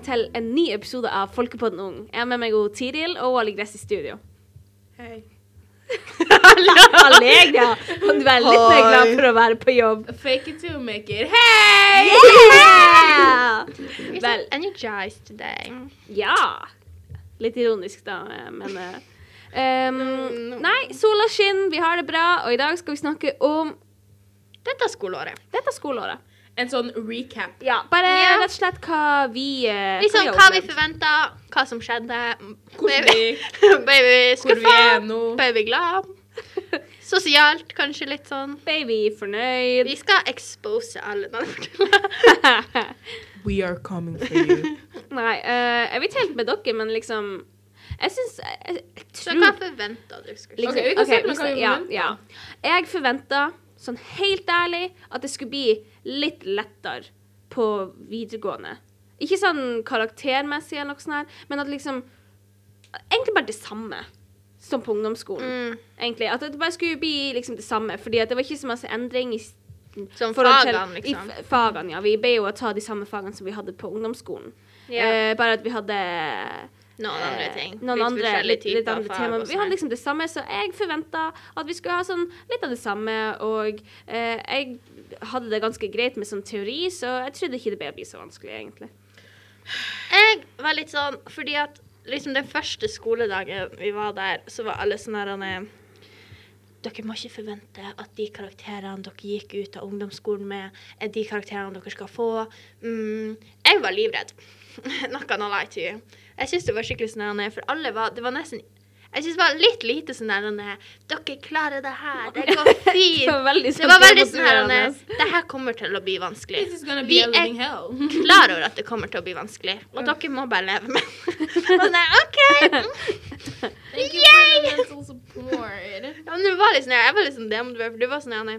velkommen til en ny episode av Folkepodden Ung. Jeg har med meg Tiril og Ali Gress i studio. Hei. Allegra! Og du er litt mer glad for å være på jobb. Fake it to make it. Hei! Yeah! You're Vel, so energized today. ja. Litt ironisk, da, men eh, um, Nei, sola skinner, vi har det bra, og i dag skal vi snakke om Dette skoleåret. dette skoleåret. En sånn recap. Ja, bare Ja. rett og slett hva vi uh, Liksom hva vi vi forventa, hva som skjedde. Hvor vi, ble vi skuffa? Ble vi glad? Sosialt, kanskje litt sånn. Baby fornøyd. Vi skal expose alle. We are coming for you. Nei, uh, jeg vet helt med dere, men liksom Jeg syns jeg, jeg, jeg Så hva forventa du skulle liksom, Okay, hva vi jeg- ja, ja. Jeg forventa, sånn helt ærlig, at det skulle bli litt lettere på videregående. Ikke sånn karaktermessig eller noe sånt, her, men at liksom Egentlig bare det samme som på ungdomsskolen. Mm. Egentlig, At det bare skulle bli liksom det samme, fordi det var ikke så masse endring i Som fagene, liksom. I fagene, ja. Vi ble jo å ta de samme fagene som vi hadde på ungdomsskolen. Yeah. Eh, bare at vi hadde Noen andre eh, ting. Noen Litt andre, litt, litt andre tema. Vi hadde liksom det samme, så jeg forventa at vi skulle ha sånn litt av det samme. Og eh, jeg hadde det ganske greit med sånn teori, så jeg trodde ikke det ble å bli så vanskelig, egentlig. Jeg var litt sånn Fordi at liksom den første skoledagen vi var der, så var alle sånn her Dere må ikke forvente at de karakterene dere gikk ut av ungdomsskolen med, er de karakterene dere skal få. Mm, jeg var livredd. Not gonna lie to you. Jeg syns det var skikkelig sånn her, For alle var Det var nesten Jeg syns det var litt lite sånn der eh, Dere klarer det her. Det går fint. Det var veldig Det var veldig sånn her demotiverende. Det her kommer til å bli vanskelig. Vi er klar over at det kommer til å bli vanskelig, og dere må bare leve med det. Og nei, OK. Support. Ja, men det var litt sånn, jeg var litt sånn demotivert, for du var sånn Janne,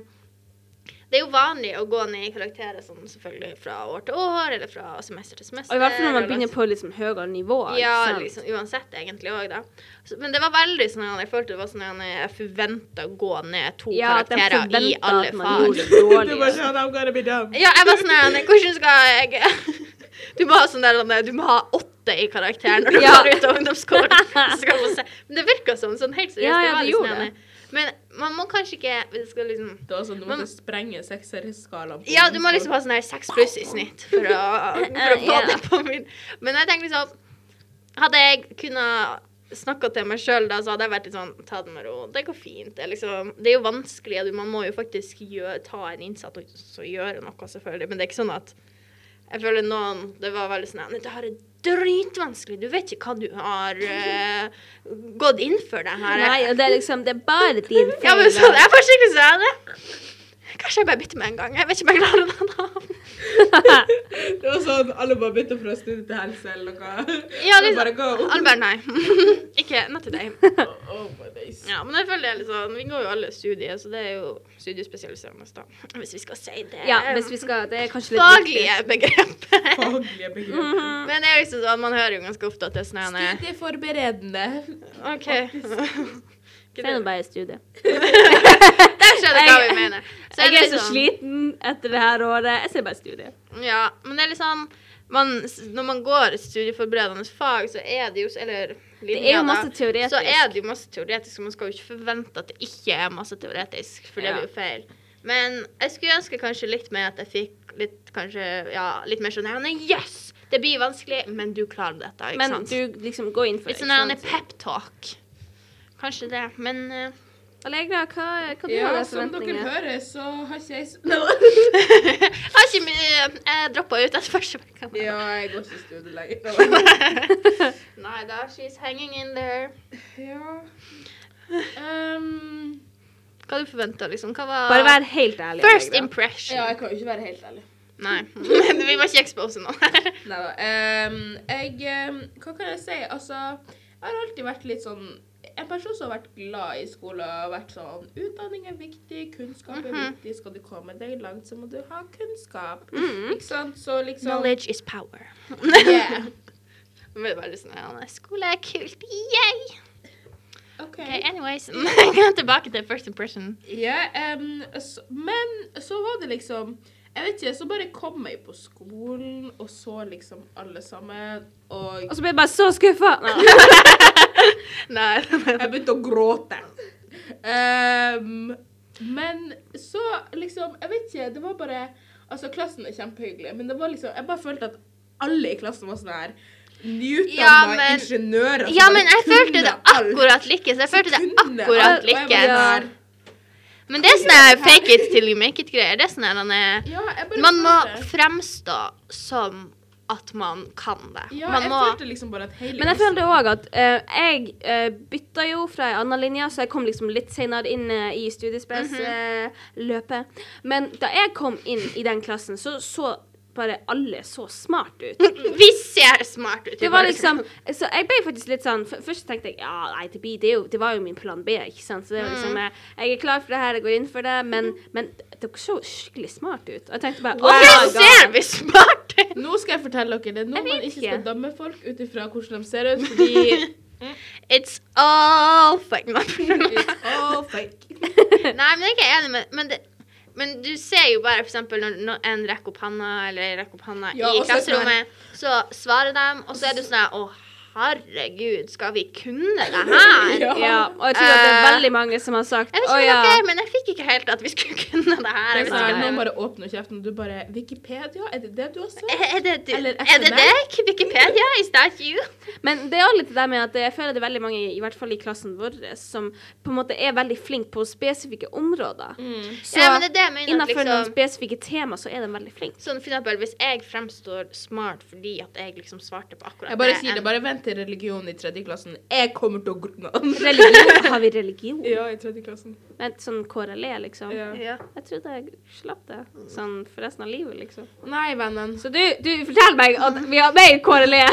Det er jo vanlig å gå ned i karakterer sånn selvfølgelig fra år til år, eller fra semester til semester. Og i hvert fall når man begynner på liksom høyere nivå. Ja, liksom, uansett egentlig òg, da. Så, men det var veldig sånn jeg følte det var sånn jeg forventa å gå ned to Ja, karakterer i alle fag. det. Du bare sånn, I'm gonna be dumb. Ja, jeg var sånn Hvordan skal jeg Du må ha sånn der Du må ha åtte i karakteren når du Ja. går ut av ungdomsskolen. Så skal du få se. Men det virka sånn. sånn helt seriøst. Ja, ja, var det var gjorde det. Anne. Men man må kanskje ikke det skal liksom Det var sånn du Men- man, sprenge sekserskalaen. på Ja, du må liksom ha sånn her seks pluss i snitt for å, for å få yeah. det på min Men jeg tenker liksom Hadde jeg kunnet snakka til meg sjøl da, så hadde jeg vært litt sånn Ta det med ro. Det går fint. Det er, liksom, det er jo vanskelig, man må jo faktisk gjøre, ta en innsats og så gjøre noe, selvfølgelig. Men det er ikke sånn at Jeg føler noen Det var veldig sånn «Nei, Det her er dritvanskelig. Du vet ikke hva du har uh, gått inn for, det her. Nei, og det er liksom Det er bare din feil. Ja, men så, jeg var skikkelig sånn. Kanskje jeg bare bytter med en gang. Jeg vet ikke om jeg klarer det. Det var sånn alle bare bytter fra studie til helse eller noe. Ja, liksom. bare go. bare nei. ikke not today. Oh, oh my days. Ja, men jeg føler det er litt sånn Vi går jo alle studier, så det er jo studiespesialiserende, da. Hvis vi skal si det. Ja, hvis vi skal Det er kanskje litt Faglige begrep. Faglige begrep. Men det er liksom sånn, man hører jo ganske ofte at det er sånn Studieforberedende. OK. Viktig. Det nå bare studio. Der skjønner jeg hva vi mener. Så Jeg er så sånn- sliten etter det her året. Jeg ser bare studie. Ja, men det er litt sånn man, Når man går studieforberedende fag, så er det jo Eller Det er jo masse teoretisk. Så er det jo masse teoretisk, og man skal jo ikke forvente at det ikke er masse teoretisk, for det blir jo feil. Men jeg skulle ønske kanskje litt mer at jeg fikk litt kanskje, ja, litt mer sånn yes! Det blir vanskelig, men du klarer dette, ikke Men sant? du liksom går inn for Litt det. sånn ikke en pep-talk. Kanskje det, men uh, Allegra, hva, hva du Ja, har av som dere hører, så har ikke jeg s- har ikke mye Jeg droppa ut etter første uka. Ja, jeg går ikke i studio lenger. Nei da, she's hanging in there. Ja. Um, Hva du forventa, liksom? Hva var Bare vær helt ærlig. First Allegra. impression. ja, jeg kan jo ikke være helt ærlig. Nei. Men vi må ikke expose noen. Neida. Um, jeg um, Hva kan jeg si? Altså, jeg har alltid vært litt sånn En person som har vært glad i skole og vært sånn Utdanning er viktig, kunnskap er Mhm. viktig. Skal du komme deg langt, så må du ha kunnskap. Mhm. Ikke sant? Så liksom Knowledge is power. Yeah. Men er sånn, ja, Skole er kult. Yay! OK. okay anyways. Tilbake til first impression. Ja, um, så, men så var det liksom Jeg vet ikke, så bare kom jeg på skolen og så liksom alle sammen, og Og så ble jeg bare så skuffa. Nei. jeg begynte å gråte. Um, men så liksom Jeg vet ikke, det var bare Altså, klassen er kjempehyggelig, men det var liksom Jeg bare følte at alle i klassen var sånn her nyutdanna Ja, men- ingeniører. Ja, men jeg følte det akkurat like. Så jeg følte det akkurat alt, like. bare sånn Men det er sånn fake it till you make it-greier. Det er sånn Man må fremstå som at man kan det. Ja, Man jeg må følte liksom bare at hele Men jeg følte òg at uh, jeg uh, bytta jo fra ei anna linje, så jeg kom liksom litt senere inn uh, i studiespes-løpet. Men da jeg kom inn i den klassen, så så bare alle så smart ut. Vi ser smart ut. Det var liksom Så jeg ble faktisk litt sånn Først tenkte jeg ja, nei, det, det, jo, det var jo min plan B, ikke sant. Så det var liksom Mm. eh, Jeg er klar for det her, jeg går inn for det, men, men dere så skikkelig smart ut. Og jeg tenkte bare God. ser vi smart ut? Nå skal jeg fortelle dere det. Nå man ikke skal dømme folk ut ifra hvordan de ser ut, fordi It's all fake. It's all fake. Nei, men jeg er ikke enig med men, det, men du ser jo bare eksempel når, når en rekker opp handa, eller rekker opp handa Ja, i klasserommet, så svarer de, og så er du sånn Å, herregud, skal vi kunne det her? Ja. Ja, og jeg tror at det er Eh, veldig mange som har sagt Jeg vet ja. dere, men jeg fikk ikke helt at vi skulle kunne det her. Det Jeg vet sånn, ikke. Noen bare åpner kjeften, og du bare Wikipedia? Er det det du har sagt? Er det, du, Eller er det deg? Wikipedia? Is that you? Men det er også litt det med at jeg føler det er veldig mange, i hvert fall i klassen vår, som på en måte er veldig flink på spesifikke områder. Så Ja, men det er det jeg mener. innenfor innenfor noen liksom, spesifikke tema så er de veldig flinke. sånn for eksempel, hvis jeg fremstår smart fordi at jeg liksom svarte på akkurat Jeg bare det sier det. Bare vent til religion i tredje klassen. Jeg kommer til å grunne. Religion, har vi religion? Ja, i tredje klassen. Men sånn KRLE, liksom? Ja. Ja. Jeg trodde jeg slapp det sånn for resten av livet, liksom. Nei, vennen. Så du, du fortell meg at vi har mer KRLE.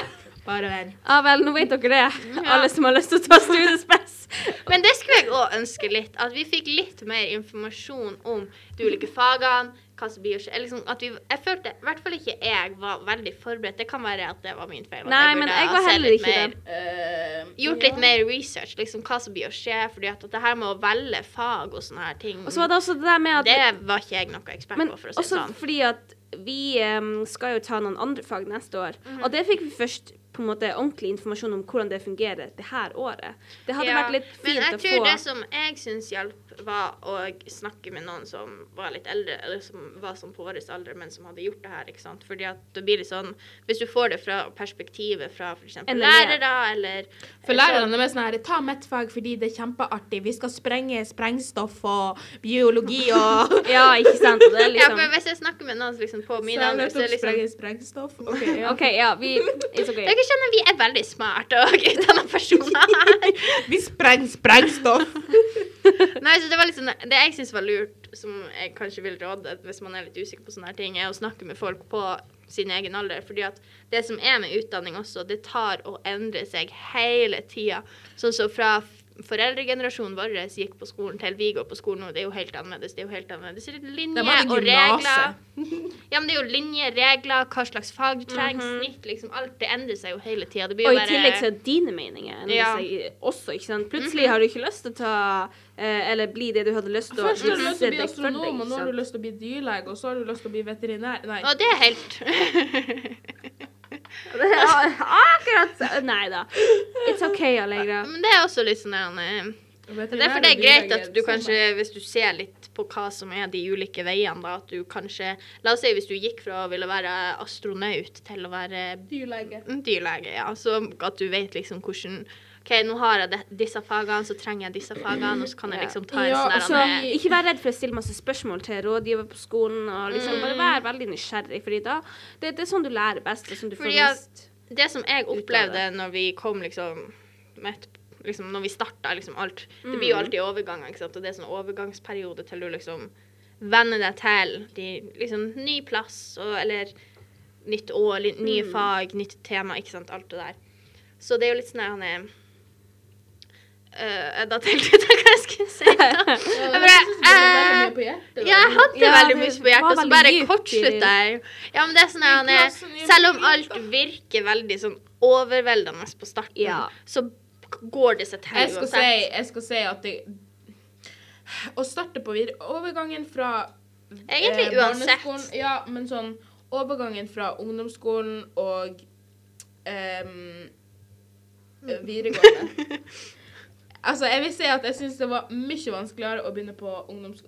Bare vent. Ja vel, nå vet dere det. Alle som har lyst til å ta studiespes. Men det skulle jeg òg ønske litt. At vi fikk litt mer informasjon om de ulike fagene. Hva som blir å skje. Liksom at vi, jeg følte i hvert fall ikke jeg var veldig forberedt. Det kan være at det var min feil. at Nei, burde men jeg var heller ikke mer- det. Eh, Gjort ja. litt mer research, liksom hva som blir å skje. fordi at, at det her med å velge fag og sånne her ting, Og så var det også det der med at det var ikke jeg noe ekspert Men på, for å si det sånn. fordi at vi um, skal jo ta noen andre fag neste år. Mhm. Og det fikk vi først på en måte ordentlig informasjon om hvordan det fungerer det her året. Det hadde Ja, vært litt fint å få Men jeg tror det som jeg syns hjalp, var å snakke med noen som var litt eldre, eller som var sånn på vår alder, men som hadde gjort det her. ikke sant? Fordi at det blir litt sånn Hvis du får det fra perspektivet fra f.eks. Lærere, eller For eller lærerne er sånn her Ta mettfag fordi det er kjempeartig. Vi skal sprenge sprengstoff og biologi og Ja, ikke sant? Det er Ja, liksom for hvis jeg snakker med noen liksom, på min alder, så er det liksom sprenge sprengstoff. Ok, ja. Okay, ja, vi It's. Dere skjønner, vi er veldig smarte og utdanna personer. Vi sprenger sprengstoff. Nei, så det var liksom Det jeg syns var lurt, som jeg kanskje vil råde hvis man er litt usikker på sånne ting, er å snakke med folk på sin egen alder. Fordi at det som er med utdanning også, det tar å endre seg hele tida. Sånn som fra foreldregenerasjonen vår gikk på skolen til vi går på skolen nå, det er jo helt annerledes. Det er jo helt annerledes. Er linjer og regler. Ja, men det er jo linjer, regler, hva slags fag du trenger, Mhm. snitt, liksom. Alt det endrer seg jo hele tida. Og i bare tillegg så er dine meninger endrer Ja. seg også, ikke sant. Plutselig har du ikke lyst til å ta eh, Eller bli det du hadde lyst til å Først har du lyst til å bli astronom, og nå har du lyst til å bli dyrlege, og så har du lyst til å bli veterinær. Nei. Og det er helt Akkurat Nei da. It's OK, Allegra. Men det er også litt sånn der, eh, Derfor det er greit at du kanskje, hvis du ser litt på hva som er de ulike veiene, da, at du kanskje La oss si hvis du gikk fra å ville være astronaut til å være Dyrlege. mm, dyrlege, ja, så at du vet liksom hvordan OK, nå har jeg disse fagene, så trenger jeg disse fagene, og så kan jeg liksom ta en Ja, sånn der Så ikke vær redd for å stille masse spørsmål til rådgiver på skolen. og liksom Mm. Bare vær veldig nysgjerrig, fordi da det, det er sånn du lærer best. Det er sånn du Fordi får mest Det som jeg opplevde når vi kom liksom midt liksom Når vi starta liksom alt Det blir jo Mm. alltid overganger, ikke sant, og det er sånn overgangsperiode til du liksom venner deg til de, liksom ny plass og eller nytt år, nye Mm. fag, nytt tema, ikke sant, alt det der. Så det er jo litt sånn at han er øh, helt ut jeg hva jeg skulle si. da. Jeg bare, jeg eh, jeg hadde veldig mye på hjertet, og så bare kortslutta jeg. Ja, men det er sånn er, Selv om alt virker veldig sånn overveldende på starten, Ja. så går det seg til Jeg skal si, uansett. jeg skal si at det Å starte på videre Overgangen fra Egentlig eh, uansett. Ja, men sånn overgangen fra ungdomsskolen og um, eh, videregående. Altså, jeg vil si at jeg syns det var mye vanskeligere å begynne på,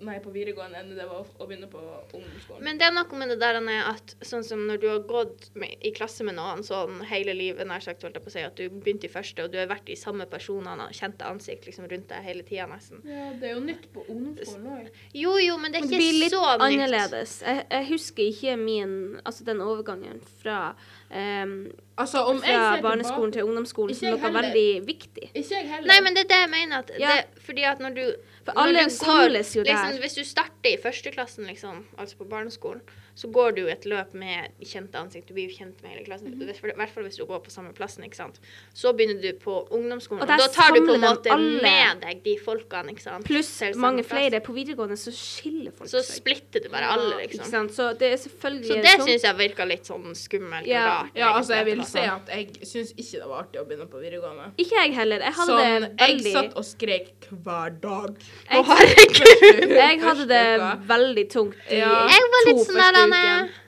nei, på videregående enn det var å begynne på ungdomsskolen. Men det er noe med det der Anne, at sånn som når du har gått med, i klasse med noen sånn hele livet, nær sagt, holdt jeg på å si, at du begynte i første, og du har vært de samme personene og kjente ansikt liksom rundt deg hele tida nesten. ja, det er jo nytt på ungdomsskolen òg. Jo, jo, men det er Men det ikke blir litt så nytt. annerledes. Jeg, jeg husker ikke min Altså den overgangen fra, ehm, Altså, om jeg fra ser barneskolen tilbake til ungdomsskolen som noe heller. veldig viktig. Ikke jeg heller. Nei, men det er det jeg mener. At Ja. det, fordi at når du For når alle du går, jo liksom, der. Hvis du starter i førsteklassen, liksom, altså på barneskolen, så går du et løp med kjente ansikt. Du blir jo kjent med hele klassen. Mhm. I hvert fall hvis du går på samme plassen. ikke sant? Så begynner du på ungdomsskolen. Og Og da tar du på en måte alle. med deg de folkene. ikke sant? Pluss mange plass. flere. På videregående så skiller folk Så seg. splitter du bare alle, Ikke liksom. sant? Så det er selvfølgelig Så det sånn... syns jeg virka litt sånn skummelt Ja. rart. Ja, altså, jeg vil si at jeg syns ikke det var artig å begynne på videregående. Ikke jeg heller. Jeg hadde Sånn, det jeg veldig satt og skrek hver dag. Å, herregud. Jeg hadde det veldig tungt i Ja. Jeg var to sånn første der, ukene.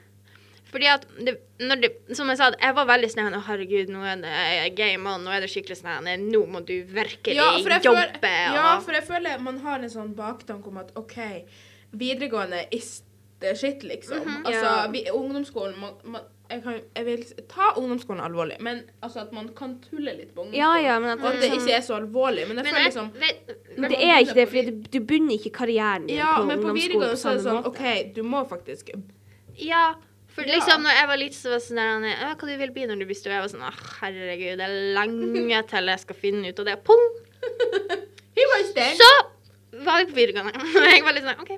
Fordi at det, det, Som jeg sa, jeg var veldig sånn Å, herregud, nå er det game on. Nå er det skikkelig sånn Nå må du virkelig Ja, jobbe. føler, ja, for jeg føler man har en sånn baktanke om at OK, videregående is the shit, liksom. Mhm. Altså, Ja. vi, ungdomsskolen man, man, jeg, kan, jeg vil ta ungdomsskolen alvorlig, men altså at man kan tulle litt på ungdomsskolen. Ja, ja, men at Og at det liksom- ikke er så alvorlig. Men jeg men jeg, liksom Men det er ikke det, for du, du begynner ikke karrieren din Ja, på men på ungdomsskolen videregående så er det sånn. OK, du må faktisk Ja. For Ja. liksom når jeg var liten, så var det sånn der Anne, «Ja, Hva du vil bli når du blir stor? Jeg var sånn herregud, det er lenge til jeg skal finne ut av det. Pung! Så var vi på videregående. Jeg var litt sånn OK.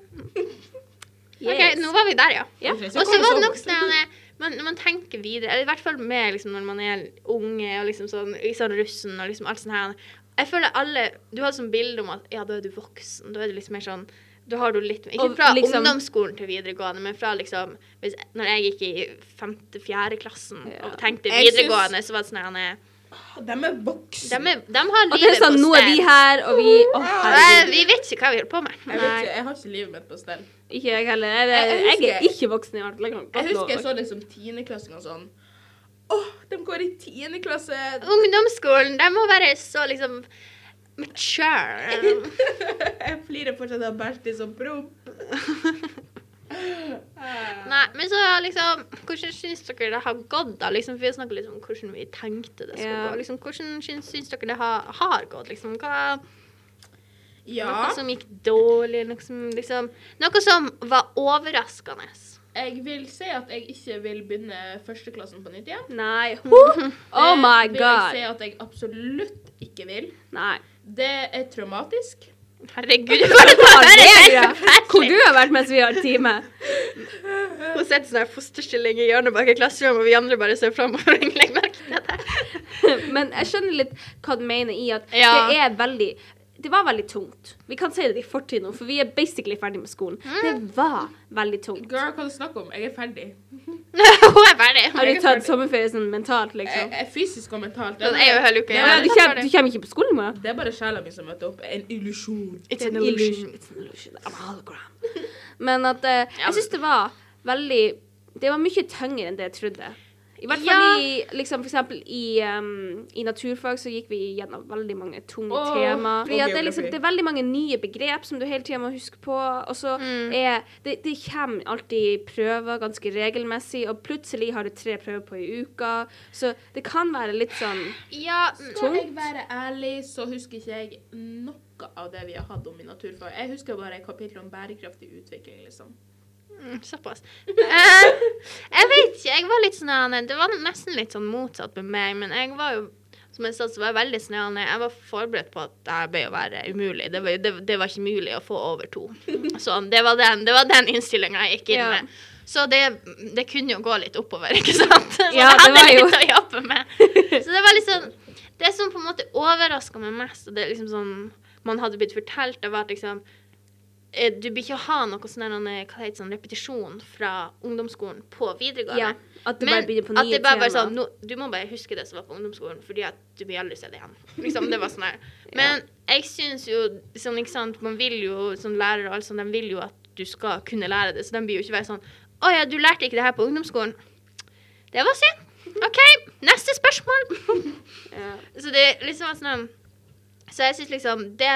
OK, nå var vi der, ja. Ja. Og så var det nok sånn man, når man tenker videre, eller i hvert fall med liksom, når man er unge og liksom sånn, i sånn russen og liksom alt sånt her Jeg føler alle Du har sånn bilde om at ja, da er du voksen. Da er du litt mer sånn da har du litt Ikke Og fra liksom- ungdomsskolen til videregående, men fra liksom hvis, Når jeg gikk i femte-fjerde klassen Ja. og tenkte videregående, så var det sånn at De er voksne. de, de har livet sånn, på nå er vi her, og vi oh, Eh. Vi vet ikke hva vi holder på med. Jeg, vet ikke, jeg har ikke livet mitt på stell. Ikke jeg heller. Jeg, Jeg- jeg jeg, jeg er ikke voksen i hvert fall. Jeg husker jeg så det som tiendeklassinger sånn Åh, de går i tiende klasse. Ungdomsskolen, de må være så liksom mature. jeg flirer fortsatt av Bertil som promp. Nei, men så liksom Hvordan syns dere det har gått, da? Liksom, for Vi har snakket litt om hvordan vi tenkte det skulle Ja. gå. Liksom, hvordan syns, syns dere det har, har gått? Liksom, hva, Ja, Noe som gikk dårlig? Noe som, liksom, noe som var overraskende? jeg vil si at jeg ikke vil begynne førsteklassen på nytt igjen. Nei. oh my god. Det vil jeg si at jeg absolutt ikke vil. Nei. Det er traumatisk. Herregud, Hva er det, helt Hvor du har vært mens vi har time? Hun sitter sånn fosterstilling i hjørnet bak i klasserommet, og vi andre bare ser framover. Men jeg skjønner litt hva du mener i at Ja. det er veldig Det var veldig tungt. Vi kan si det i fortid nå, for vi er basically ferdig med skolen. Det var veldig tungt. Girl, hva du snakker om? Jeg er ferdig. Hun er ferdig. Har du tatt sommerferie sånn mentalt, liksom? Jeg jeg fysisk og mentalt. Sånn, jeg er jo hele uka Ja, du, kommer, du kommer ikke på skolen med? Det er bare sjela mi som møter opp. En illusjon. It's an illusion. It's an illusion. I'm a hologram. Men at eh, jeg syns det var veldig Det var mye tyngre enn det jeg trodde. I hvert fall Ja. i liksom for eksempel i, um, i naturfag så gikk vi gjennom veldig mange tunge oh, tema. Fordi det, er liksom, det er veldig mange nye begrep som du hele tida må huske på. Og så Mm. er det, det kommer alltid prøver ganske regelmessig, og plutselig har du tre prøver på i uka. Så det kan være litt sånn Ja, Skal jeg være ærlig, så husker ikke jeg noe av det vi har hatt om i naturfag. Jeg husker bare kapittel om bærekraftig utvikling, liksom. Mm, Såpass. Eh, jeg vet ikke. Jeg var litt sånn Det var nesten litt sånn motsatt med meg, men jeg var jo som jeg sa, så var jeg veldig snøende. Jeg var forberedt på at det ble å være umulig. Det var, det, det var ikke mulig å få over to. Så det var den, det var den innstillinga jeg gikk inn Ja. med. Så det, det kunne jo gå litt oppover, ikke sant? Så Ja, det hadde jo- litt å jobbe med. Så det var sånn Det som på en måte overraska meg mest, og det er liksom sånn man hadde blitt fortalt, det var at liksom du blir ikke å ha noe sånn eh, sånn repetisjon fra ungdomsskolen på videregående. Ja, at du Men bare begynner på nye det bare, bare tema. sånn, no, Du må bare huske det som var på ungdomsskolen, fordi at du blir aldri se det igjen. Liksom, det var sånn her. Men jeg syns jo sånn, ikke sant, Man vil jo, sånn lærere og alt sånt, de vil jo at du skal kunne lære det, så de blir jo ikke være sånn Å ja, du lærte ikke det her på ungdomsskolen. Det var synd. OK, neste spørsmål. Ja. Så det liksom var sånn Så jeg synes liksom Det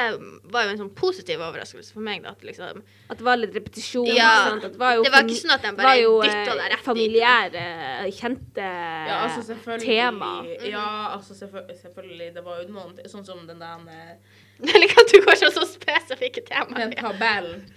var jo en sånn positiv overraskelse for meg, da. At liksom At det var litt repetisjon. Ja, sant? At det var jo, det var ikke sånn at de bare jo dytta eh, deg rett familiære, kjente Ja, altså tema. Ja, altså selvfølgelig, selvfølgelig. Det var jo noen Sånn som den der med Jeg liker at du går så, så spesifikke den temaer. tabellen.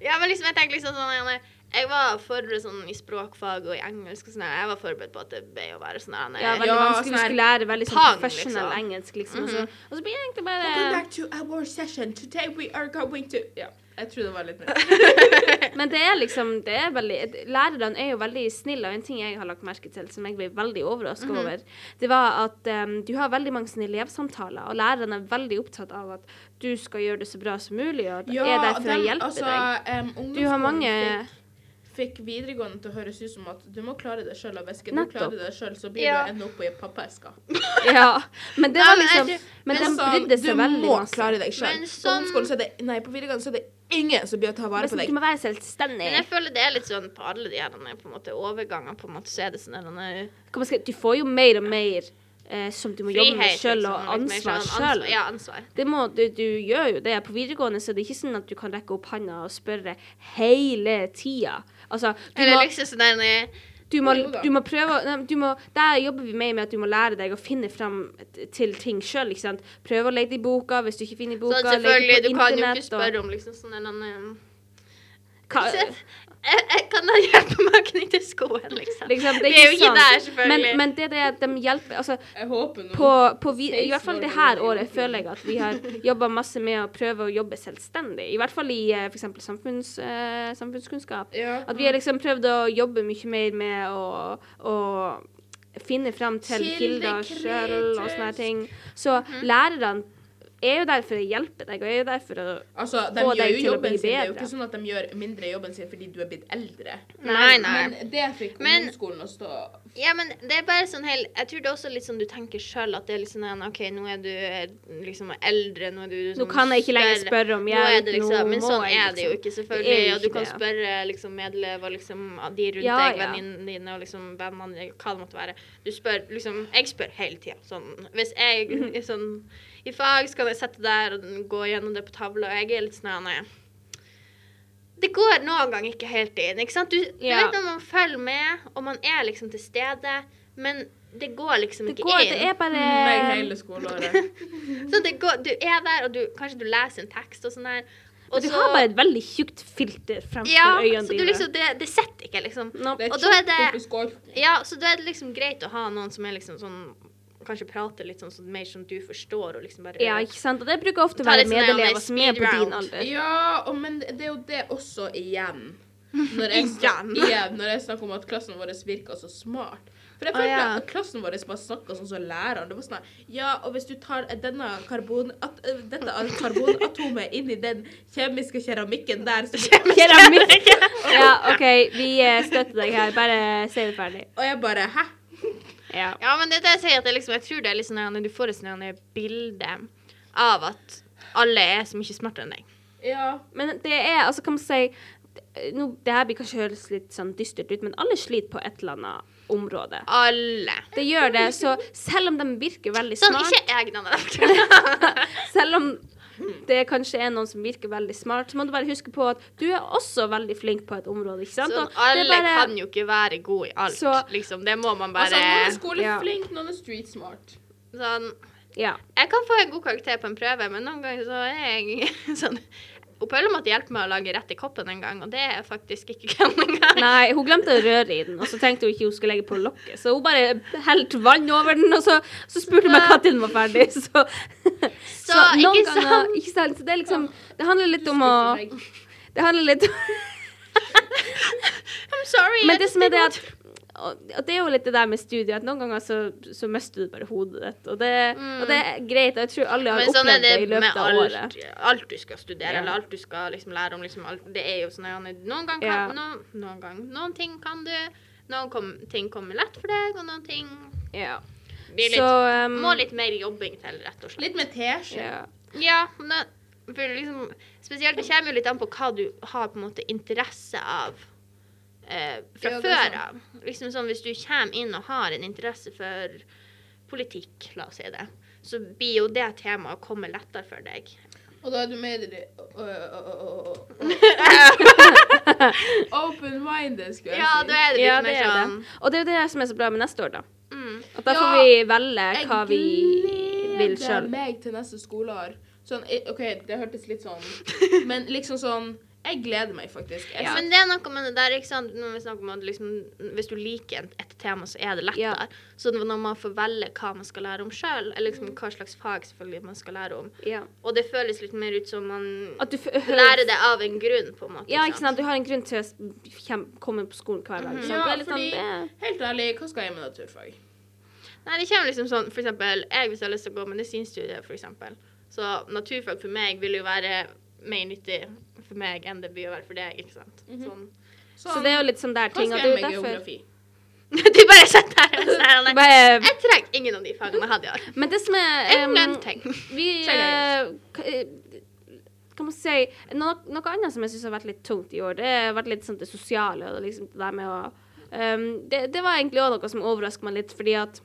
Ja, men liksom, jeg tenker liksom sånn Jeg var forberedt sånn i språkfag og i engelsk og sånn. Jeg var forberedt på at det ble å være sånn her, Ja, veldig Ja, vanskelig. sånn Du skulle lære veldig sånn pang, professionell liksom. engelsk, liksom. og, så, Mhm. og så blir det egentlig Welcome bare back to our session. Today we are going to Ja, jeg tror det var litt mer. Men det er liksom det er veldig, Lærerne er jo veldig snille, og en ting jeg har lagt merke til som jeg ble veldig overraska Mhm. over, det var at um, du har veldig mange sånne elevsamtaler, og lærerne er veldig opptatt av at du skal gjøre det så bra som mulig, og ja, er der for å hjelpe altså, deg. Um, Du har mange Fikk, videregående til å høres ut som at du må klare det sjøl, og hvis ikke du klarer det sjøl, så blir Ja. du ende opp i pappeska. Ja. Men det var liksom Men de Altså, brydde seg veldig Du må masse. klare deg sjøl. Sånn- ungdomsskolen så det Nei, på videregående så er det ingen som blir å ta vare på på du deg. må være selvstendig. Men jeg føler det er litt sånn på alle de her på en måte, overganger. på en måte, Så er det sånn eller du får jo mer og mer eh, som du må jobbe med frihet. sjøl, liksom, og ansvar sånn sjøl. Ja, ansvar. Det må, du, du gjør jo det. På videregående så er det ikke sånn at du kan rekke opp handa og spørre hele tida. Altså, du Eller må, liksom sånn der du må, du må prøve du må, Der jobber vi mer med at du må lære deg å finne fram til ting sjøl. Prøve å lete i boka hvis du ikke finner i boka. Sånn selvfølgelig, du kan jo ikke spørre om liksom sånn en annen Hva- jeg, jeg kan da hjelpe meg å knytte skoen, liksom. liksom, det er jo ikke sånn. der, selvfølgelig. Men, men det er det de hjelper altså, Jeg håper nå på, på vi, I hvert fall det her er året føler jeg at vi har jobba masse med å prøve å jobbe selvstendig. I hvert fall i eh, f.eks. Samfunns, uh, samfunnskunnskap. Ja. At vi har liksom prøvd å jobbe mye mer med å, å finne fram til kilder sjøl og sånne ting. Så Mhm. lærerne er jo der for å hjelpe deg, og er jo der for å Altså, de få deg til å jobben bedre. sin. Det er jo ikke sånn at de gjør mindre jobben sin fordi du er blitt eldre. Nei, nei. Men det fikk ungdomsskolen å stå Ja, men det er bare sånn helt Jeg tror det er også litt sånn du tenker sjøl at det er liksom sånn OK, nå er du eh, liksom eldre, nå er du Nå sånn kan jeg ikke lenger spørre om Nå er hjelp, det liksom, men sånn jeg er det jo liksom. ikke, selvfølgelig. Ikke Og du kan det. spørre liksom medelever liksom av de rundt Ja, deg, venninnene dine og liksom vennene dine, hva det måtte være. Du spør liksom Jeg spør hele tida. Sånn Hvis jeg sånn i fag, så kan jeg sette der og gå gjennom det på tavla, og jeg er litt sånn nei. Det går noen ganger ikke helt inn. ikke sant? Du, du vet når man følger med, og man er liksom til stede, men det går liksom Det ikke går, inn. det er bare meg hele skoleåret. Så det går, du er der, og du, kanskje du leser en tekst og sånn der. Og Du så- har bare et veldig tjukt filter fremfor ja, øynene så du dine. liksom, det, det setter ikke, liksom. Nope. Det er tjukt det- oppi skål. Ja, så da er det liksom greit å ha noen som er liksom sånn Kanskje prater litt sånn, sånn mer som du forstår, og liksom bare Ja, ikke sant? Og det bruker ofte å være medelever som er på din alder. Ja, og, men det er jo det også igjen. Når jeg, Igjen. igjen, når jeg snakker om at klassen vår virker så smart. For jeg føler ah, ja. at klassen vår bare snakka sånn som læreren. Det var sånn Ja, og hvis du tar denne karbon, at, eh, dette karbonatomet inn i den kjemiske keramikken der, så Keramikk. Ja, OK, vi eh, støtter deg her. Bare si det ferdig. Og jeg bare Hæ? Ja. Ja, men det er det jeg sier, at det liksom, jeg tror det er litt sånn du får et sånn bilde av at alle er så mye smartere enn deg. Ja. Men det er, altså, kan man si nå, Det her blir kanskje høres litt sånn dystert ut, men alle sliter på et eller annet område. Alle. Det gjør det, så selv om de virker veldig Sånn, smart ikke jeg, Nanne. Selv om det kanskje er noen som virker veldig smart, så må du bare huske på at du er også veldig flink på et område, ikke sant? Sånn, er alle bare- kan jo ikke være gode i alt, Så- liksom. Det må man bare Altså, noen er Ja. skoleflink, noen er street smart. sånn Ja. Jeg kan få en god karakter på en prøve, men noen ganger så er jeg sånn Hun Paula måtte hjelpe meg å lage rett i koppen en gang, og det er faktisk ikke kødd engang. Nei, hun glemte å røre i den, og så tenkte hun ikke hun skulle legge på lokket. Så hun bare helte vann over den, og så, så spurte hun meg når den var ferdig. Så, så, noen ikke sant? Ikke sant? Så det er liksom Det handler litt om å Det handler litt I'm sorry. Men det som er det at og og det er jo litt det der med studiet, at noen ganger så, så mister du bare hodet ditt. Og det, Mm. og det er greit, og jeg tror alle har Men sånn opplevd det, det i løpet av alt, året. alt du skal studere, Ja. eller alt du skal liksom lære om. Liksom, alt, det er jo sånn at noen ganger Ja. kan, noen, noen, gang, noen ting kan du, noen kom, ting kommer lett for deg, og noen ting Ja. blir litt, Så um, må litt mer jobbing til, rett og slett. Litt med teskje. ja. Ja, men for liksom, spesielt det kommer jo litt an på hva du har på en måte interesse av eh, fra Ja, før av. Liksom sånn, hvis du kommer inn og har en interesse for politikk, la oss si det, så blir jo det temaet å komme lettere for deg. Og da er du mer Open-minded, skulle jeg Ja, si. da er det litt ja, det mer er sånn det. Og det er jo det som er så bra med neste år, da. mm. At da Ja, får vi velge hva vi vil gleder meg til neste skoleår. Sånn, OK, det hørtes litt sånn Men liksom sånn Jeg gleder meg faktisk. Jeg, Men det er noe med det der, ikke sant, når vi snakker om at liksom, hvis du liker et, tema, så er det lettere. Så når man får velge hva man skal lære om sjøl, eller liksom hva slags fag selvfølgelig man skal lære om, Ja. og det føles litt mer ut som man lærer det av en grunn, på en måte. Ja, ikke sant. Du har en grunn til å komme på skolen hver dag. Mm -hmm. Ja, fordi- sånn, Helt ærlig, hva skal jeg med naturfag? Nei, det kommer liksom sånn, for eksempel, jeg hvis jeg har lyst til å gå medisinstudiet, for eksempel, så naturfag for meg vil jo være mer nyttig for meg enn det blir å være for deg, ikke sant? Sånn. så det er jo litt sånn der Hva ting. skal at med derfor geografi? du bare sitter her og sier her, Jeg trenger ingen av de fagene jeg hadde i år. Men det som er En em. Vi eh, k- eh, Kan man si noe, noe annet som jeg syns har vært litt tungt i år, det har vært litt sånn det sosiale og liksom det der med å um, det, det var egentlig òg noe som overrasket meg litt, fordi at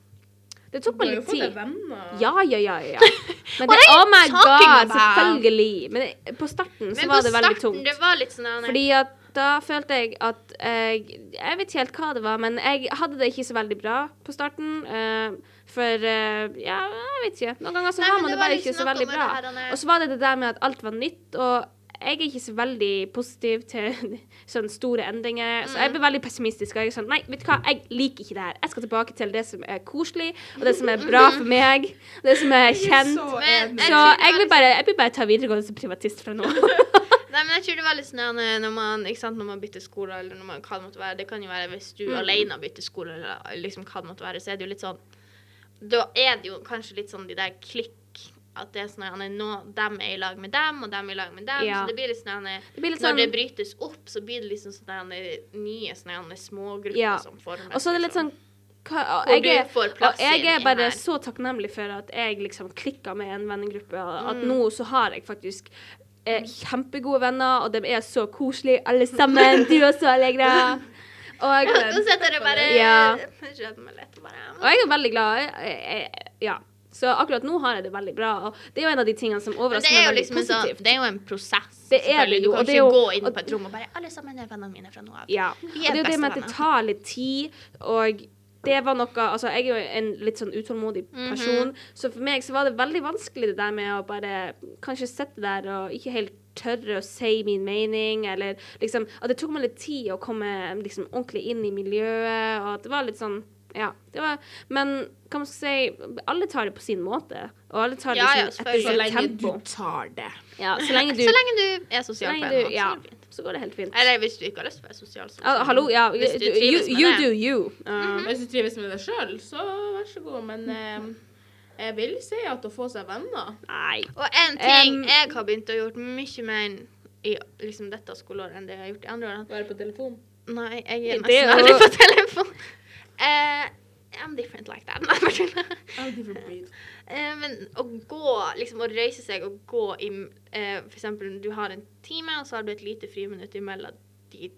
det tok Du meg har jo litt fått deg tid. venner. Ja, ja, ja, ja. Men det, oh my god, selvfølgelig. Men på starten så Men var det veldig tungt. det var litt sånn Fordi at da følte jeg at jeg Jeg vet ikke helt hva det var, men jeg hadde det ikke så veldig bra på starten. Uh, for uh, ja, jeg vet ikke. Noen ganger så Nei, har man det det bare ikke så veldig bra. Og så var det det der med at alt var nytt, og jeg er ikke så veldig positiv til sånne store endringer. Så Mm. jeg blir veldig pessimistisk. Og jeg er sånn Nei, vet du hva, jeg liker ikke det her. Jeg skal tilbake til det som er koselig, og det som er bra for meg, og det som er kjent. Så Så jeg vil bare, jeg vil bare ta videregående som privatist fra nå. Nei, men jeg tror det var litt sånn når man, ikke sant, når man bytter skole, eller når man, hva det måtte være. Det kan jo være hvis du Mm. alene bytter skole, eller liksom hva det måtte være, så er det jo litt sånn Da er det jo kanskje litt sånn de der klikk at det er sånn at nå, dem er i lag med dem, og dem er i lag med dem. Ja. Så det blir litt sånn at Det blir litt Når sånn det brytes opp, så blir det liksom sånn at nye sånne smågrupper Ja. som formes. Og så er det litt liksom. sånn hva, og jeg, er, og jeg er bare så takknemlig for at jeg liksom klikka med en vennegruppe, og at Mm. nå så har jeg faktisk eh, kjempegode venner, og de er så koselige alle sammen. Du også, Allegra. Og, Ja, så sitter det bare Ja. Og jeg er veldig glad. Jeg, jeg, ja. Så akkurat nå har jeg det veldig bra, og det er jo en av de tingene som overrasker er meg veldig liksom en sånn, det er jo en prosess. Det er det jo, Du kan ikke jo- gå inn på et rom og bare 'Alle sammen er vennene mine fra nå av'. Ja. Vi er det er jo det med at det tar litt tid, og det var noe Altså, jeg er jo en litt sånn utålmodig Mhm. person, så for meg så var det veldig vanskelig det der med å bare kanskje sitte der og ikke helt tørre å si min mening, eller liksom At det tok meg litt tid å komme liksom ordentlig inn i miljøet, og at det var litt sånn ja, det var Men hva man skal si Alle tar det på sin måte, og alle tar det Ja, ja, liksom. Så etter lenge sitt tempo. du tar det. Ja, så lenge du, Så lenge du er sosial på en måte, Ja, så det så går det helt fint. Eller hvis du ikke har lyst til å være sosial. så- ah, hallo, ja. Hvis du you, trives med you det. do you. Uh, Hvis du trives med deg sjøl, så vær så god. Men eh, jeg vil si at å få seg venner Nei. Og en ting Um, jeg har begynt å gjøre mye mer i liksom, dette skoleåret enn det jeg har gjort i andre år Være på telefon. Nei, jeg er nesten aldri på telefon. Eh, I'm different like that. I'm different breed. Eh, men å gå, liksom å røyse seg og gå i uh, For eksempel, du har en time, og så har du et lite friminutt imellom de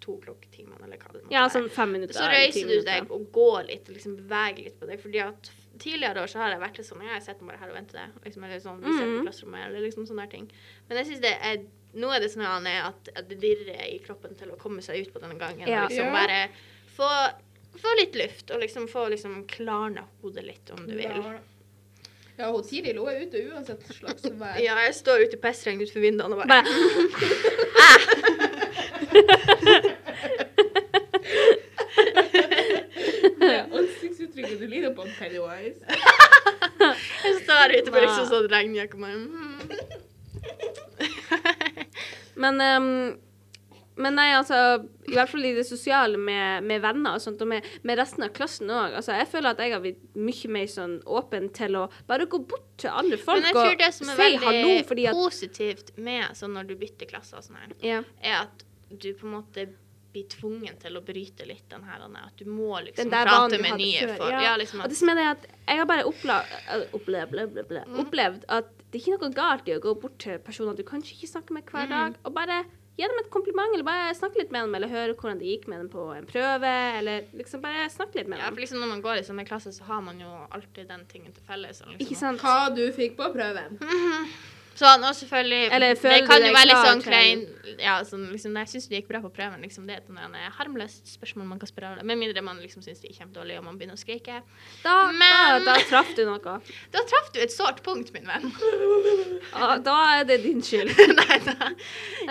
to klokketimene, eller hva det måtte Ja, sånn fem minutter. Så røyser du deg og går litt, og liksom beveger litt på deg. Fordi at tidligere år så har jeg vært litt sånn, ja, jeg sitter bare her og venter. Liksom, eller sånn, vi sitter i Mhm. klasserommet, eller liksom sånne ting. Men jeg synes det er, nå er det sånn at, at det dirrer i kroppen til å komme seg ut på denne gangen. Ja. Og liksom bare få, få litt luft, og liksom få liksom klarne hodet litt, om du vil. Ja. Hun Tiril hun er ute uansett slags vær. Ja, jeg står ute i pestregn utenfor vinduene og bare, Det ansiktsuttrykket du ligner på en Pennywise. jeg står ute på liksom sånn regnjakke og bare, mm. Men um, Men nei, altså I hvert fall i det sosiale med, med venner og sånt, og med, med resten av klassen òg. Altså, jeg føler at jeg har blitt mye mer sånn åpen til å bare gå bort til andre folk Men jeg tror og det som er si veldig hallo, fordi at positivt med sånn når du bytter klasse og sånn her, ja, er at du på en måte blir tvungen til å bryte litt den her At du må liksom prate med nye før, folk. ja. Ja, liksom at, det som er det at jeg har bare opplevd, opplevd, ble, Mm. at det er ikke noe galt i å gå bort til personer du kanskje ikke snakker med Mm. hver dag, og bare gi dem et kompliment, eller bare snakke litt med dem, eller høre hvordan det gikk med dem på en prøve, eller liksom bare snakke litt med ja, dem. for liksom når man går i samme klasse, så har man jo alltid den tingen til felles. Liksom, Ikke sant? Hva du fikk på prøven. Sånn, og selvfølgelig Eller Det kan jo være litt sånn klein Ja, sånn, liksom, jeg syns det gikk bra på prøven. Liksom, det er et harmløst spørsmål man kan spørre om. Med mindre man liksom syns det er kjempedårlig og man begynner å skrike. Da, Men- da, da traff du noe. Da traff du et sårt punkt, min venn. ah, da er det din skyld. Nei da. Nei,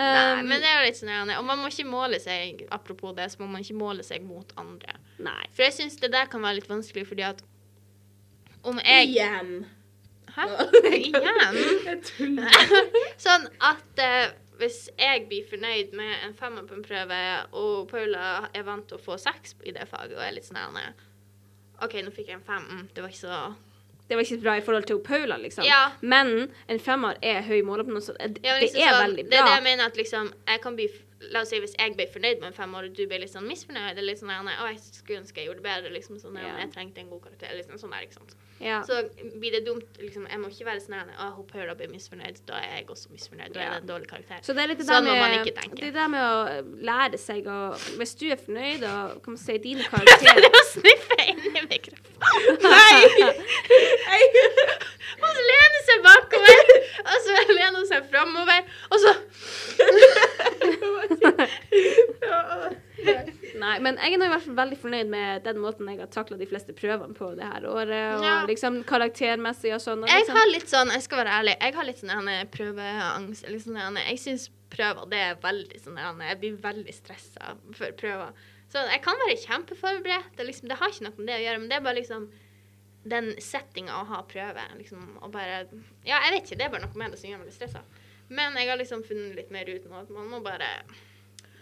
Um, men det er jo litt sånn. Og man må ikke måle seg Apropos det, så må man ikke måle seg mot andre. Nei. For jeg syns det der kan være litt vanskelig, fordi at om jeg Igjen. Hæ? Igjen? Sånn at eh, hvis jeg blir fornøyd med en femmer på en prøve, og Paula er vant til å få seks i det faget, og er litt sånn her OK, nå fikk jeg en fem. Mm, Det var ikke så Det var ikke så bra i forhold til Paula, liksom. Ja. Men en femmer er høy måloppnåelse. Det, Ja, liksom, det er så, veldig Det er det jeg mener at liksom Jeg kan bli La oss si hvis jeg ble fornøyd med en femmer, og du ble litt sånn misfornøyd, eller litt sånn Å, jeg skulle ønske jeg gjorde det bedre, liksom sånn Ja. Jeg trengte en god karakter, liksom sånn der, ikke sant. Ja. Så blir det dumt, liksom Jeg må ikke være sånn at Å, hun Paula blir misfornøyd, da er jeg også misfornøyd. Da er det en dårlig karakter. Så det er litt det Sånn der med, det der med å lære seg å Hvis du er fornøyd og kan man si dine karakterer å sniffe inni mikrofonen. Nei! Og så lener hun seg bakover, og så lener hun seg framover, og så Nei, men jeg er nå i hvert fall veldig fornøyd med den måten jeg har takla de fleste prøvene på det her året, og Ja. liksom karaktermessig og sånn. Og Jeg liksom, har litt sånn, jeg skal være ærlig, jeg har litt sånn prøveangst. Sånn jeg syns prøver det er veldig sånn Jeg blir veldig stressa for prøver. Så jeg kan være kjempeforberedt, det, liksom, det har ikke noe med det å gjøre, men det er bare liksom den settinga å ha prøve, liksom, og bare Ja, jeg vet ikke, det er bare noe med det som gjør meg litt stressa. Men jeg har liksom funnet litt mer ut nå at man må bare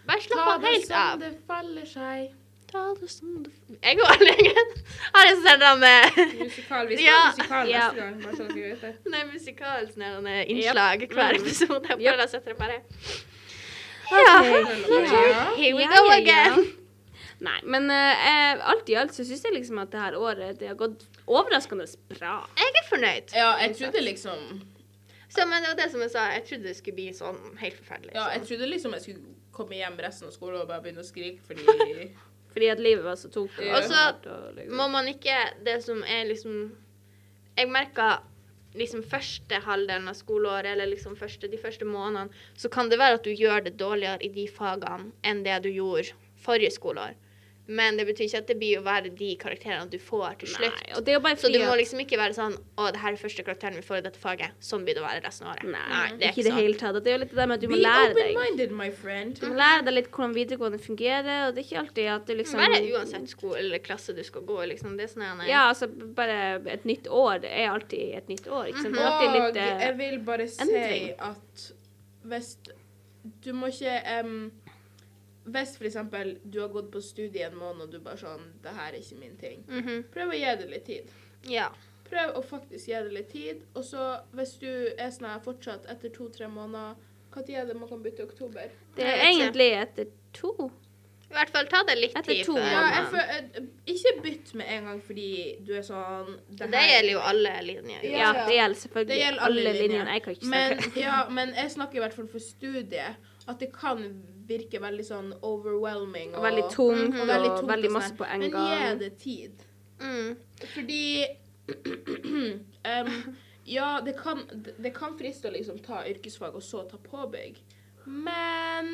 Bare slappe Ta av det helt som av. det faller seg. Ta det som det Jeg går Erlingen har jeg sånn med Musikal. Vi skal Ja. ha musikal Ja. neste gang. Bare så dere vet det. Nei, musikal sånn her, sånne innslag hver Mm. episode. Jeg Yep. føler jeg setter det bare. Ja. Here we go ja, ja. again. Nei, men uh, alt i alt så syns jeg liksom at det her året det har gått overraskende bra. Jeg er fornøyd. Ja, jeg trodde liksom Så, men det var det som jeg sa, jeg trodde det skulle bli sånn helt forferdelig. Ja, jeg sånn. trodde liksom jeg skulle komme hjem resten av skolen og bare begynne å skrike fordi Fordi at livet var så tungt. Ja. Og så liksom- må man ikke Det som er liksom Jeg merka liksom første halvdelen av skoleåret, eller liksom første, de første månedene, så kan det være at du gjør det dårligere i de fagene enn det du gjorde forrige skoleår. Men det betyr ikke at det blir å være de karakterene du får til slutt. Nei, er Så du må liksom ikke være sånn Å, det her er første karakteren vi får i dette faget. Sånn blir det å være resten av året. Nei, det er ikke i det sånn. hele tatt. Det er jo litt det der med at du må Be lære deg. my friend. Du må lære deg litt hvordan videregående fungerer, og det er ikke alltid at du liksom Bare uansett skole eller klasse du skal gå i, liksom. Det er sånn her Ja, altså bare et nytt år det er alltid et nytt år, ikke sant. Det er alltid Og litt eh, jeg vil bare si endring. at hvis Du må ikke em, Hvis for eksempel du har gått på studie en måned og du bare sånn Det her er ikke min ting. Mhm. Prøv å gi det litt tid. Ja. Prøv å faktisk gi det litt tid. Og så hvis du er sånn her fortsatt etter to-tre måneder Når er det man kan bytte oktober? Det er egentlig etter to. I hvert fall ta det litt Etter tid to før. Ja, føl- eh, ikke bytt med en gang fordi du er sånn Det gjelder jo alle linjer. Ja, Ja, det gjelder selvfølgelig Det gjelder alle alle linjer. linjene. Jeg kan ikke Men, snakke. ja, men jeg snakker i hvert fall for studiet. At det kan virke veldig sånn overwhelming. Og veldig tungt, -hmm. og veldig veldig, tungt og masse sånn. på en gang. Men gi det tid. Mm. Fordi um, Ja, det kan, det- kan friste å liksom ta yrkesfag og så ta påbygg. Men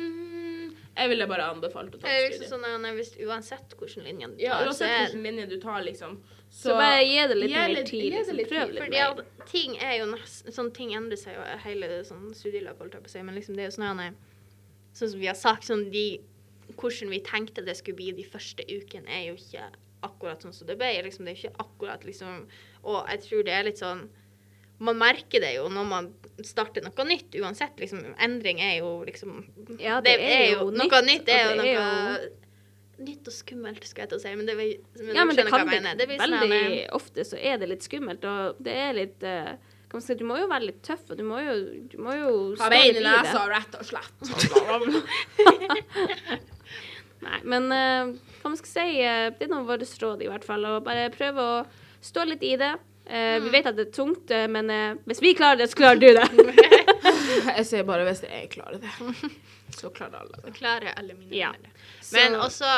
jeg ville bare anbefalt å ta studiet. sånn nei, hvis, Uansett hvilken linje du Ja, tar, så uansett hvilken linje du tar, liksom. Så bare gi det litt mer tid. Liksom. Prøv litt Fordi at ting er jo nesten Sånn ting endrer seg jo hele sånn studieløpet, holdt jeg på å si. Men liksom det er jo sånn at Sånn som vi har sagt, sånn de Hvordan vi tenkte det skulle bli de første ukene, er jo ikke akkurat sånn som det ble. Liksom, det er ikke akkurat liksom Og jeg tror det er litt sånn man merker det jo når man starter noe nytt, uansett. Liksom, endring er jo liksom Ja, det er jo Noe nytt, nytt er jo noe er jo Nytt og skummelt, skal jeg til å si, men det, vil- men Ja, men det kan bli det. Det sånn veldig eh, ofte så er det litt skummelt, og det er litt man si, Du må jo være litt tøff, og du må jo, du må jo Ha stå bein i nesa, rett og slett. Nei, men uh, hva man skal si, uh, det er nå vårt råd i hvert fall, Og bare prøve å stå litt i det. Uh, Mm. Vi vet at det er tungt, men hvis vi klarer det, så klarer du det. Jeg sier bare hvis jeg klarer det, så klarer alle det. Klarer alle mine Ja. Men Så- også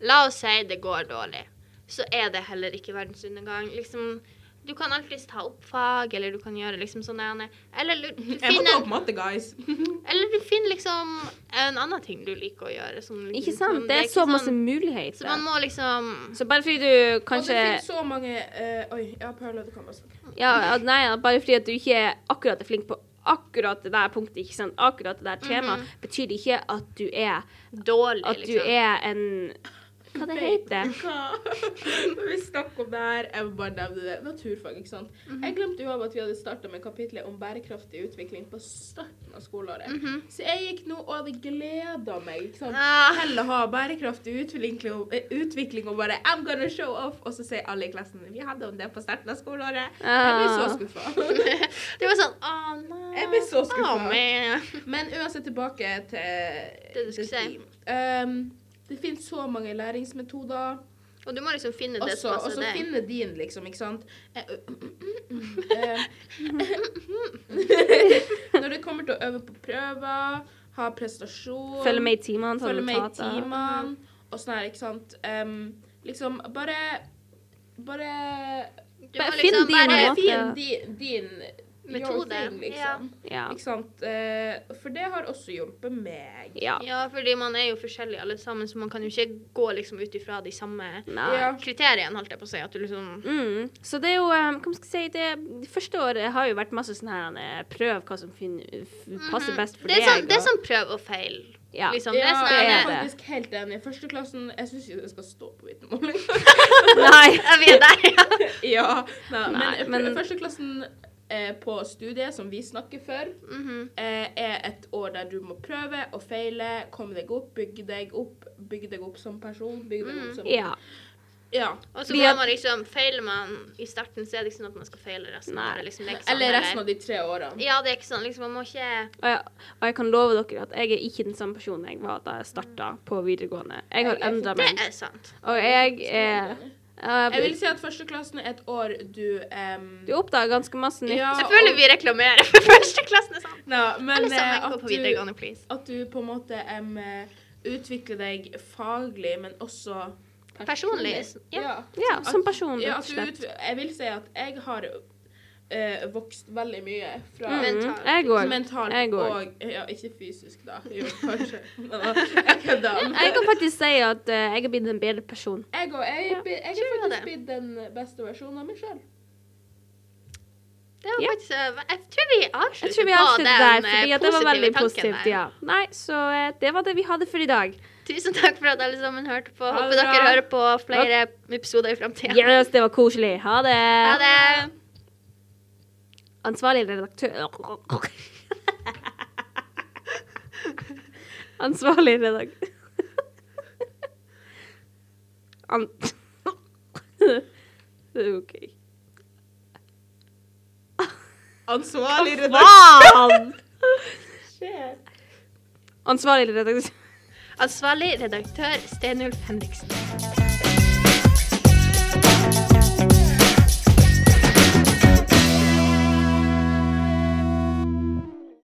La oss si det går dårlig. Så er det heller ikke verdens undergang. Liksom, du kan alltids ta opp fag, eller du kan gjøre liksom sånn der- Eller du du Jeg må ta finner, opp matte, guys. eller du finner liksom en annen ting du liker å gjøre. Som, Ikke sant? Det er ikke så masse sånn- muligheter. Så man må liksom Så bare fordi du kanskje Og det finnes så mange uh, Oi, ja, Paula, du kan bare snakke. ja, Nei, bare fordi at du ikke er akkurat er flink på akkurat det der punktet, ikke sant? akkurat det der temaet, betyr det ikke at du er dårlig, At du liksom. er en Hva det heter Hva? Vi snakker om det her, jeg må bare nevne det. Naturfag, ikke sant. Mhm. Jeg glemte jo av at vi hadde starta med kapitlet om bærekraftig utvikling på starten av skoleåret. Mhm. Så jeg gikk nå og hadde gleda meg ikke sant? Ah. å ha bærekraftig utvikling, og- eh, utvikling og bare I'm gonna show off, og så sier alle i klassen vi hadde om det på starten av skoleåret. Jeg blir så Ah. skuffa. Det var sånn Å, nei. Jeg blir så skuffa. Oh. Men uansett tilbake til Det du skulle si. Um, det finnes så mange læringsmetoder. Og du må liksom finne det som passer deg. og så finne din, liksom, ikke sant. Eh, Når det kommer til å øve på prøver, ha prestasjon Følge med i timene, ta følge med i notater. timene og sånn her, ikke sant. Um, liksom bare Bare Bare finn din Bare måte. finn din, din Metode, thing, liksom. Ja. Ikke sant. Eh, for det har også hjulpet meg. ja. Ja, fordi man er jo forskjellige alle sammen, så man kan jo ikke gå liksom ut ifra de samme Nei. Ja. kriteriene, holdt jeg på å si. At du liksom Mm. Så det er jo um, Hva skal jeg si det, det første året har jo vært masse sånn her eh, Prøv hva som finner, passer best for Mhm. det deg. sånn, det er sånn prøv og feil. Ja. Liksom. Det Ja, er sånn, jeg er faktisk helt enig. Førsteklassen Jeg syns ikke det skal stå på vitnemål. Nei. Vi er der, ja. ja, nei, Nei, men, men- førsteklassen eh, på studiet, som vi snakker for, Mhm. eh, er et år der du må prøve og feile, komme deg opp, bygge deg opp, bygge deg opp som person, bygge deg opp som Ja. Ja. Og så må man liksom Feiler man i starten, så er det ikke sånn at man skal feile resten Nei. Liksom, sånn, Eller resten av de tre årene. Ja, det er ikke sånn. Liksom, man må ikke Og, jeg, og jeg kan love dere at jeg er ikke den samme personen jeg var da jeg starta på videregående. Jeg har endra meg. Det er sant. Og jeg er uh, Jeg vil si at førsteklassen er et år du um, Du oppdager ganske masse nytt. Ja, Jeg føler vi reklamerer for førsteklassen. Sånn. Nei, men Alle eh, sammen gå at du, at du på en måte eh, utvikler deg faglig, men også Personlig. Ja. Ja. Ja, som person, Ja, at jeg vil si at jeg har eh, vokst veldig mye fra Mm, Mentalt. jeg mentalt Jeg går. og Ja, ikke fysisk, da. Jo, kanskje. Men, da, jeg kødder. Jeg kan faktisk si at uh, jeg har blitt en bedre person. Jeg, òg. jeg, Ja, jeg, jeg tror er faktisk blitt den beste versjonen av meg sjøl. Det var Ja. faktisk, eh, jeg tror vi avslutter tror vi på den der, eh, fordi det var veldig positivt. Ja. Nei, så eh, det var det vi hadde for i dag. Tusen takk for at alle sammen hørte på. Håper dere hører på flere episoder i framtida. Yes, det var koselig. Ha det. Ha det. Ansvarlig redaktør Ansvarlig redaktør An... OK. Ansvarlig redaktør. Ansvarlig redaktør Ansvarlig redaktør Stenulf Henriksen.